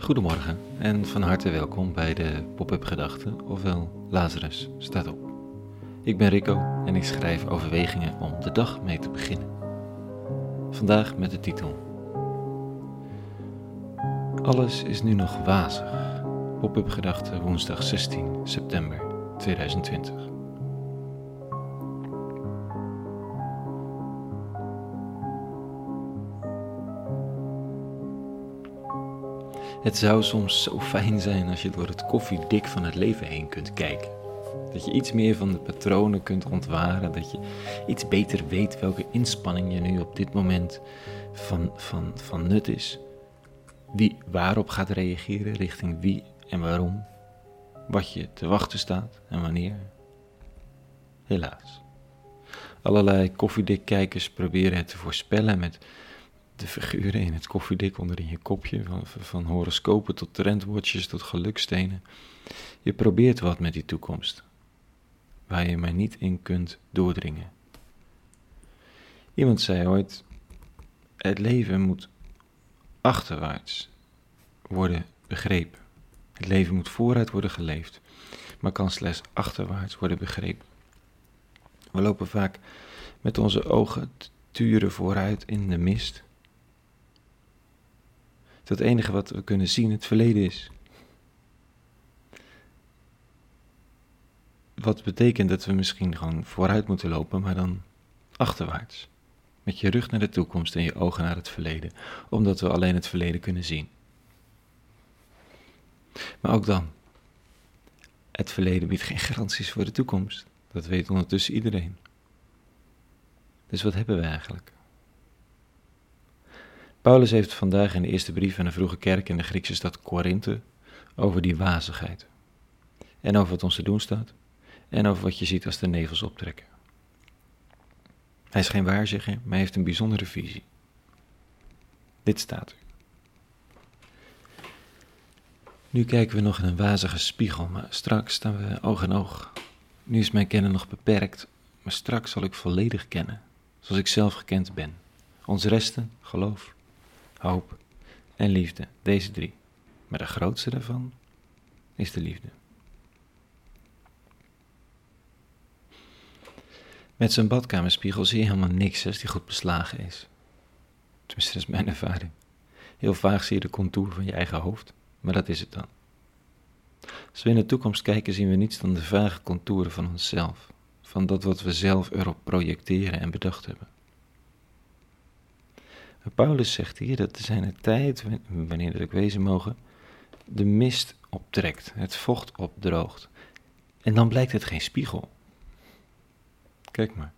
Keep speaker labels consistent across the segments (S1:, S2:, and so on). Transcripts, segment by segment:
S1: Goedemorgen en van harte welkom bij de Pop-up Gedachten, ofwel Lazarus staat op. Ik ben Rico en ik schrijf overwegingen om de dag mee te beginnen. Vandaag met de titel Alles is nu nog wazig. Pop-up Gedachten woensdag 16 september 2020. Het zou soms zo fijn zijn als je door het koffiedik van het leven heen kunt kijken. Dat je iets meer van de patronen kunt ontwaren, dat je iets beter weet welke inspanning je nu op dit moment van, van, van nut is. Wie waarop gaat reageren, richting wie en waarom. Wat je te wachten staat en wanneer. Helaas. Allerlei koffiedikkijkers proberen het te voorspellen met de figuren in het koffiedik onder in je kopje, van, van horoscopen tot trendwatches tot gelukstenen. Je probeert wat met die toekomst, waar je maar niet in kunt doordringen. Iemand zei ooit: Het leven moet achterwaarts worden begrepen. Het leven moet vooruit worden geleefd, maar kan slechts achterwaarts worden begrepen. We lopen vaak met onze ogen turen vooruit in de mist dat het enige wat we kunnen zien het verleden is. Wat betekent dat we misschien gewoon vooruit moeten lopen, maar dan achterwaarts. Met je rug naar de toekomst en je ogen naar het verleden, omdat we alleen het verleden kunnen zien. Maar ook dan, het verleden biedt geen garanties voor de toekomst. Dat weet ondertussen iedereen. Dus wat hebben we eigenlijk? Paulus heeft vandaag in de eerste brief aan de vroege kerk in de Griekse stad Korinthe over die wazigheid. En over wat ons te doen staat. En over wat je ziet als de nevels optrekken. Hij is geen waarzegger, maar hij heeft een bijzondere visie. Dit staat er. Nu kijken we nog in een wazige spiegel, maar straks staan we oog in oog. Nu is mijn kennen nog beperkt, maar straks zal ik volledig kennen, zoals ik zelf gekend ben. Ons resten, geloof, hoop en liefde. Deze drie. Maar de grootste daarvan is de liefde. Met zijn badkamerspiegel zie je helemaal niks als die goed beslagen is. Tenminste, dat is mijn ervaring. Heel vaag zie je de contour van je eigen hoofd, maar dat is het dan. Als we in de toekomst kijken, zien we niets dan de vage contouren van onszelf, van dat wat we zelf erop projecteren en bedacht hebben. Paulus zegt hier dat er zijn een tijd, wanneer dat ik wezen mogen, de mist optrekt, het vocht opdroogt. En dan blijkt het geen spiegel. Kijk maar.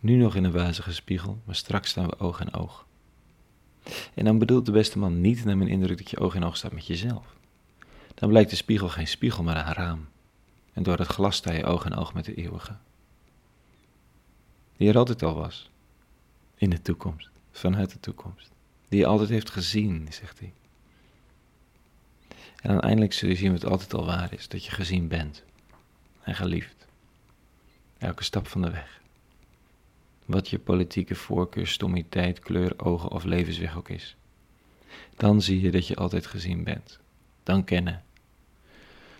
S1: Nu nog in een wazige spiegel, maar straks staan we oog in oog. En dan bedoelt de beste man niet naar mijn indruk dat je oog in oog staat met jezelf. Dan blijkt de spiegel geen spiegel, maar een raam. En door het glas sta je oog in oog met de eeuwige. Die er altijd al was in de toekomst, vanuit de toekomst, die je altijd heeft gezien, zegt hij. En uiteindelijk zul je zien wat altijd al waar is, dat je gezien bent en geliefd. Elke stap van de weg. Wat je politieke voorkeur, stommiteit, kleur, ogen of levensweg ook is. Dan zie je dat je altijd gezien bent. Dan kennen.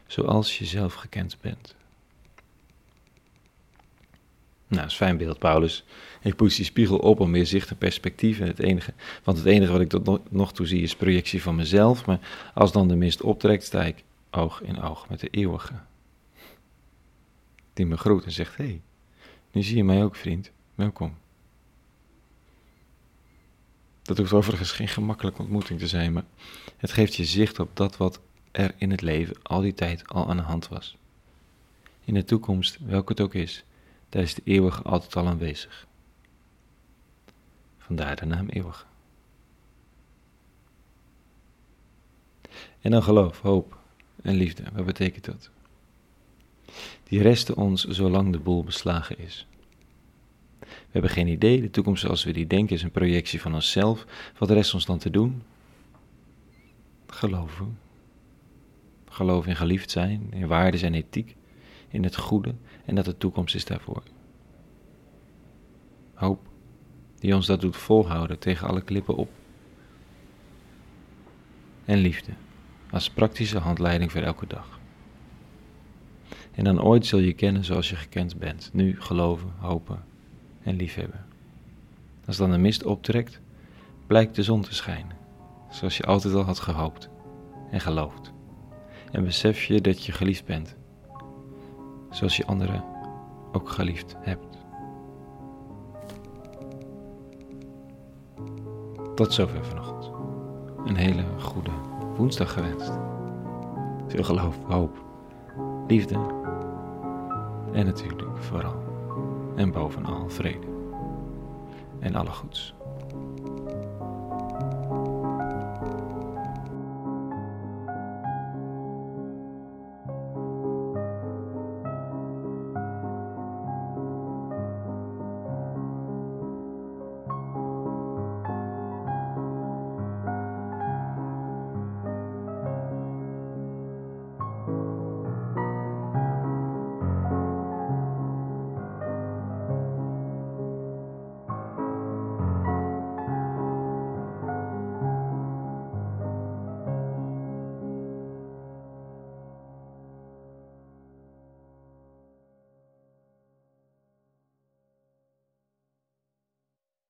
S1: Zoals je zelf gekend bent. Nou, dat is fijn beeld, Paulus. Ik poets die spiegel op om meer zicht en perspectief. En het enige, want het enige wat ik tot nog toe zie is projectie van mezelf. Maar als dan de mist optrekt, sta ik oog in oog met de eeuwige. Die me groet en zegt, hé, hey, nu zie je mij ook, vriend. Welkom. Dat hoeft overigens geen gemakkelijke ontmoeting te zijn, maar het geeft je zicht op dat wat er in het leven al die tijd al aan de hand was. In de toekomst, welke het ook is, daar is de eeuwige altijd al aanwezig. Vandaar de naam eeuwige. En dan geloof, hoop en liefde, wat betekent dat? Die resten ons zolang de boel beslagen is. We hebben geen idee, de toekomst zoals we die denken is een projectie van onszelf. Wat rest ons dan te doen? Geloven. Geloof in geliefd zijn, in waarden en ethiek in het goede en dat de toekomst is daarvoor. Hoop die ons dat doet volhouden tegen alle klippen op. en liefde als praktische handleiding voor elke dag. En dan ooit zul je kennen zoals je gekend bent, nu geloven, hopen en liefhebben. Als dan de mist optrekt, blijkt de zon te schijnen, zoals je altijd al had gehoopt en geloofd. En besef je dat je geliefd bent, zoals je anderen ook geliefd hebt. Tot zover vanochtend. Een hele goede woensdag gewenst. Veel geloof, hoop, liefde en natuurlijk vooral en bovenal vrede en alle goeds.